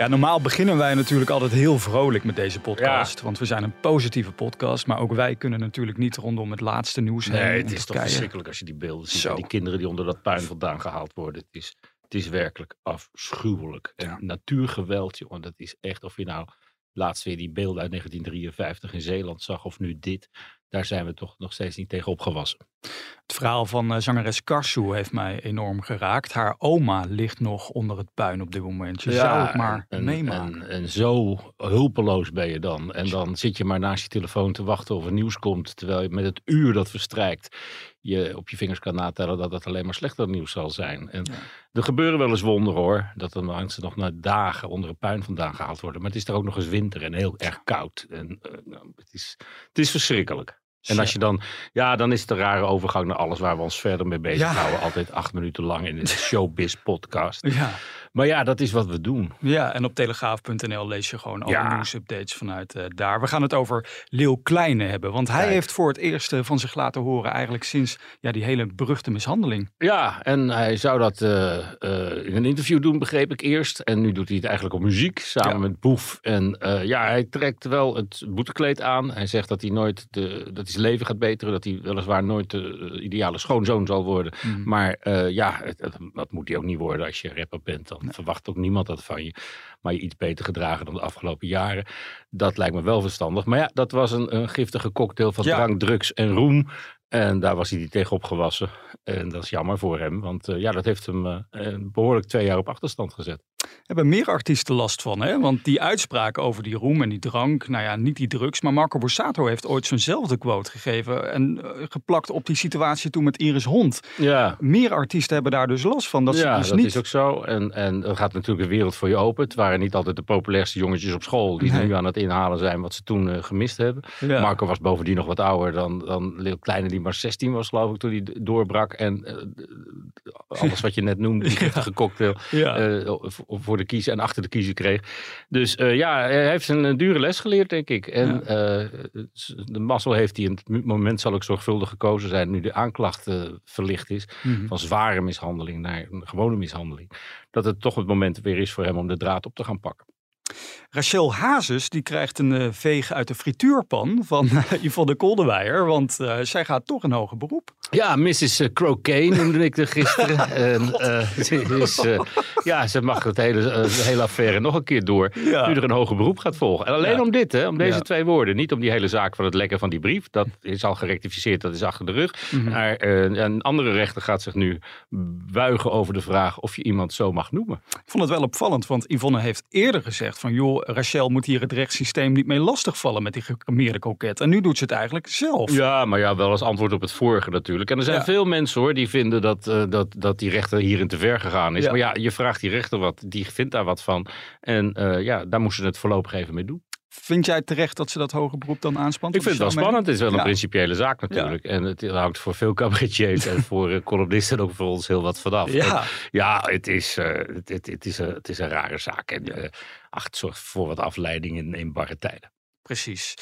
Ja, normaal beginnen wij natuurlijk altijd heel vrolijk met deze podcast. Want we zijn een positieve podcast. Maar ook wij kunnen natuurlijk niet rondom het laatste nieuws heen. Nee, in het is toch verschrikkelijk als je die beelden ziet. Zo. Die kinderen die onder dat puin vandaan gehaald worden. Het is, het is werkelijk afschuwelijk. En natuurgeweld, jongen, dat is echt of je nou laatst weer die beelden uit 1953 in Zeeland zag of nu dit. Daar zijn we toch nog steeds niet tegen opgewassen. Het verhaal van eh, zangeres Karsu heeft mij enorm geraakt. Haar oma ligt nog onder het puin op dit moment. Je zou het maar en, meemaken. En, en zo hulpeloos ben je dan. En dan zit je maar naast je telefoon te wachten of er nieuws komt. Terwijl je met het uur dat verstrijkt je op je vingers kan natellen dat het alleen maar slechter nieuws zal zijn. En er gebeuren wel eens wonderen hoor. Dat er mensen nog na dagen onder een puin vandaan gehaald worden. Maar het is er ook nog eens winter en heel erg koud. En eh, nou, het, is, het is verschrikkelijk. En als je dan, ja, dan is het een rare overgang naar alles waar we ons verder mee bezighouden. Altijd acht minuten lang in de showbiz podcast. Ja. Maar ja, dat is wat we doen. Ja, en op telegraaf.nl lees je gewoon alle Ja. nieuwsupdates vanuit eh, daar. We gaan het over Leeuw Kleine hebben. Want hij Kijk. heeft voor het eerst eh, van zich laten horen eigenlijk sinds ja, die hele beruchte mishandeling. Ja, en hij zou dat eh, in een interview doen, begreep ik eerst. En nu doet hij het eigenlijk op muziek, samen Ja. met Boef. En ja, hij trekt wel het boetekleed aan. Hij zegt dat hij nooit de, dat hij zijn leven gaat beteren. Dat hij weliswaar nooit de ideale schoonzoon zal worden. Mhm. Maar ja, dat moet hij ook niet worden als je rapper bent. Dan verwacht ook niemand dat van je. Maar je iets beter gedragen dan de afgelopen jaren. Dat lijkt me wel verstandig. Maar ja, dat was een, een giftige cocktail van Ja. drank, drugs en roem. En daar was hij niet tegen opgewassen. En dat is jammer voor hem. Want eh, ja, dat heeft hem eh, behoorlijk twee jaar op achterstand gezet. Hebben meer artiesten last van, hè? Want die uitspraak over die roem en die drank, nou ja, niet die drugs, maar Marco Borsato heeft ooit zo'nzelfde quote gegeven en eh, geplakt op die situatie toen met Iris Hond. Ja, Meer artiesten hebben daar dus last van. Dat ja dus dat niet. is ook zo. En, en er gaat natuurlijk een wereld voor je open. Het waren niet altijd de populairste jongetjes op school die Nee. nu aan het inhalen zijn wat ze toen eh, gemist hebben. Ja. Marco was bovendien nog wat ouder dan, dan Lil Kleine, die maar 16 was, geloof ik, toen hij doorbrak. En eh, alles wat je net noemde, die giftige cocktail, Ja. eh, voor- de kiezer en achter de kiezer kreeg. Dus eh, ja, hij heeft een, eh, dure les geleerd, denk ik. En eh, de mazzel heeft hij in het moment zal ook zorgvuldig gekozen zijn, nu de aanklacht eh, verlicht is, Mhm. van zware mishandeling naar een gewone mishandeling. Dat het toch het moment weer is voor hem om de draad op te gaan pakken. Rachel Hazes die krijgt een eh, veeg uit de frituurpan van eh, Yvonne Kolderweijer, want eh, zij gaat toch een hoger beroep. Ja, Mrs. Croquet noemde ik er gisteren. en, eh, ze is, eh, ja, ze mag het hele, eh, de hele affaire nog een keer door. Ja. Nu er een hoger beroep gaat volgen. En alleen Ja. om dit, hè, om deze Ja. twee woorden. Niet om die hele zaak van het lekken van die brief. Dat is al gerectificeerd, dat is achter de rug. Mhm. Maar eh, een andere rechter gaat zich nu buigen over de vraag of je iemand zo mag noemen. Ik vond het wel opvallend, want Yvonne heeft eerder gezegd van joh, Rachel moet hier het rechtssysteem niet mee lastigvallen met die gecremeerde koket. En nu doet ze het eigenlijk zelf. Ja, maar ja, wel als antwoord op het vorige natuurlijk. En er zijn Ja. veel mensen hoor die vinden dat, eh, dat, dat die rechter hierin te ver gegaan is. Ja. Maar ja, je vraagt die rechter wat, die vindt daar wat van. En eh, ja, daar moesten ze het voorlopig even mee doen. Vind jij terecht dat ze dat hoger beroep dan aanspant? Ik vind het wel spannend. Het is wel een principiële zaak natuurlijk. En het houdt voor veel cabaretiers en voor eh, columnisten ook voor ons heel wat vanaf. Ja. En ja, het is, het, het, het is, een- het is een rare zaak. En ach, het zorgt voor wat afleiding in, in barre tijden. Precies.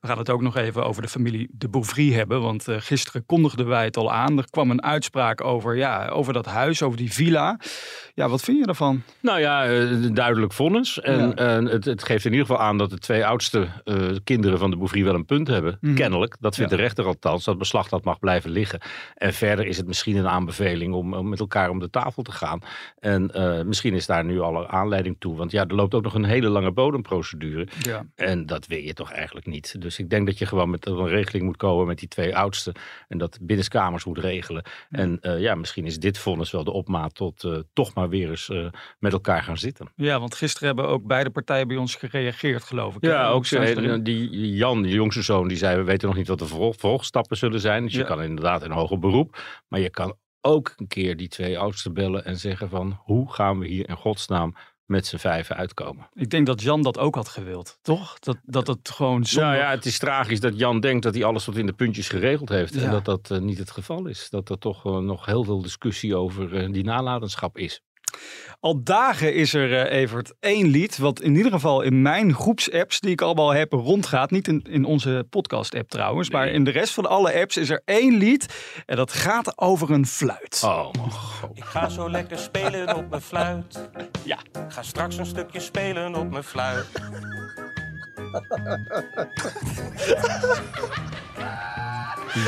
We gaan het ook nog even over de familie de Bouvry hebben. Want eh, gisteren kondigden wij het al aan. Er kwam een uitspraak over, ja, over dat huis, over die villa. Ja, wat vind je ervan? Nou ja, eh, duidelijk vonnis. En Ja. het, het geeft in ieder geval aan dat de twee oudste eh, kinderen van de Bouvry wel een punt hebben. Mhm. Kennelijk. Dat vindt Ja. de rechter althans. Dat beslag dat mag blijven liggen. En verder is het misschien een aanbeveling om, om met elkaar om de tafel te gaan. En misschien is daar nu al aanleiding toe. Want ja, er loopt ook nog een hele lange bodemprocedure. Ja. En dat wil je toch eigenlijk niet. Dus ik denk dat je gewoon met een regeling moet komen met die twee oudsten. En dat binnenskamers moet regelen. En eh, ja, misschien is dit vonnis wel de opmaat tot eh, toch maar weer eens eh, met elkaar gaan zitten. ja, want gisteren hebben ook beide partijen bij ons gereageerd, geloof ik. Ja, ook die Jan, die jongste zoon, die zei: We weten nog niet wat de vervolgstappen zullen zijn. Dus je Ja. kan inderdaad in hoger beroep. Maar je kan ook een keer die twee oudsten bellen en zeggen: van Hoe gaan we hier in godsnaam met z'n vijven uitkomen. Ik denk dat Jan dat ook had gewild, toch? Dat, dat het gewoon zo. Nou ja, het is tragisch dat Jan denkt dat hij alles tot in de puntjes geregeld heeft. Ja. En dat dat eh, niet het geval is. Dat er toch eh, nog heel veel discussie over eh, die nalatenschap is. Al dagen is er, eh, Evert, één lied. Wat in ieder geval in mijn groepsapps, die ik allemaal heb, rondgaat. Niet in, in onze podcast-app trouwens. Maar in de rest van alle apps is er één lied. En dat gaat over een fluit. Oh, mijn god. Ik ga zo lekker spelen op mijn fluit. Ja. Ga straks een stukje spelen op mijn fluit.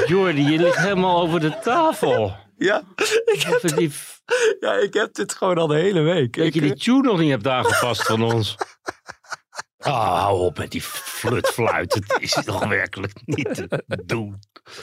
Jordi, je ligt helemaal over de tafel. Ja, ik heb, Even die, ja, ik heb dit gewoon al de hele week. dat je Ik, die tune nog niet hebt aangepast van ons. Ah, hou op met die flutfluit. Het is toch werkelijk niet te doen.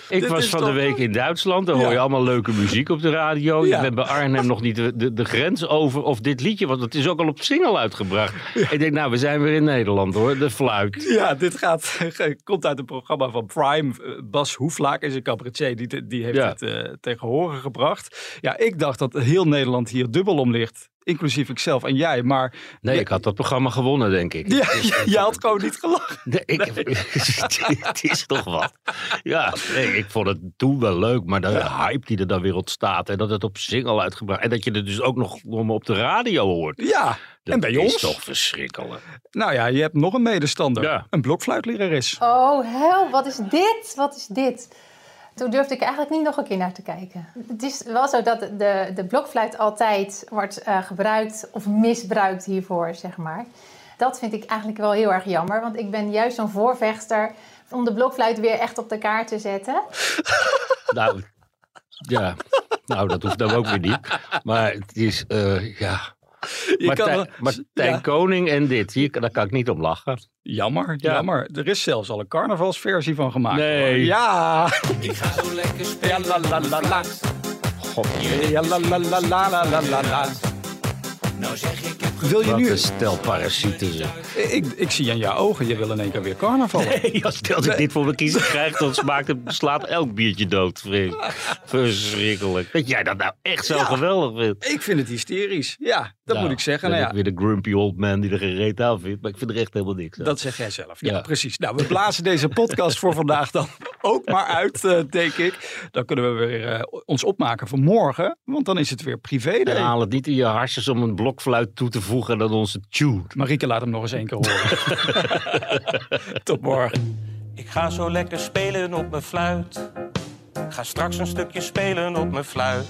Ik Dit was van de week in Duitsland. Daar hoor je allemaal leuke muziek op de radio. Ja. Je bent bij Arnhem nog niet de, de, de grens over of dit liedje, want het is ook al op single uitgebracht. Ik denk, nou, we zijn weer in Nederland hoor. De fluit. Ja, dit gaat, komt uit een programma van Prime. Eh, Bas Hoeflaak is een cabaretier, die, die heeft het eh, tegen horen gebracht. Ja, ik dacht dat heel Nederland hier dubbel om ligt. Inclusief ikzelf en jij. Maar Nee, ik had dat programma gewonnen, denk ik. ja, je had gewoon niet gelachen. Nee, ik, het is toch wat. Ja, nee, ik vond het toen wel leuk, maar de hype die er dan weer ontstaat en dat het op single uitgebracht en dat je het dus ook nog op de radio hoort. Ja, Dat en bij is ons? toch verschrikkelijk. Nou ja, je hebt nog een medestander. Ja. Een blokfluitlerares. Oh, hel, wat is dit? Wat is dit? Toen durfde ik eigenlijk niet nog een keer naar te kijken. Het is wel zo dat de, de blokfluit altijd wordt eh, gebruikt of misbruikt hiervoor, zeg maar. Dat vind ik eigenlijk wel heel erg jammer, want ik ben juist zo'n voorvechter om de blokfluit weer echt op de kaart te zetten. Nou, ja, nou dat hoeft dan ook weer niet. Maar het is, eh, ja. je Martijn, kan. Koning en dit, hier, daar kan ik niet op lachen. Jammer, jammer. Er is zelfs al een carnavalsversie van gemaakt. Nee. Ja. Ik ga zo lekker spelen. Ja, la, la, la, God. Ja, la, la, la, la, la, la, la. Nou zeg ik wil je wat nu... een stel parasieten ze. Ik, ik zie aan jouw ogen, je wil in één keer weer carnaval. Nee, als, als ik dit voor mijn kiezer krijg, dan smaakt het, slaat elk biertje dood. Verschrikkelijk. Dat jij dat nou echt zo Ja. geweldig vindt. Ik vind het hysterisch. Ja, dat Nou, moet ik zeggen. ben Nou ik ja, weer de grumpy old man die er geen reet aan vindt. Maar ik vind er echt helemaal niks aan. dat zeg jij zelf. Ja, Ja. precies. Nou, we blazen deze podcast voor vandaag dan ook maar uit, eh, denk ik. Dan kunnen we weer eh, ons opmaken voor morgen. Want dan is het weer privé En day. haal het niet in je harsjes om een blokfluit toe te voegen aan onze tune. Marieke, laat hem nog eens één keer horen. Tot morgen. Ik ga zo lekker spelen op mijn fluit. Ga straks een stukje spelen op mijn fluit.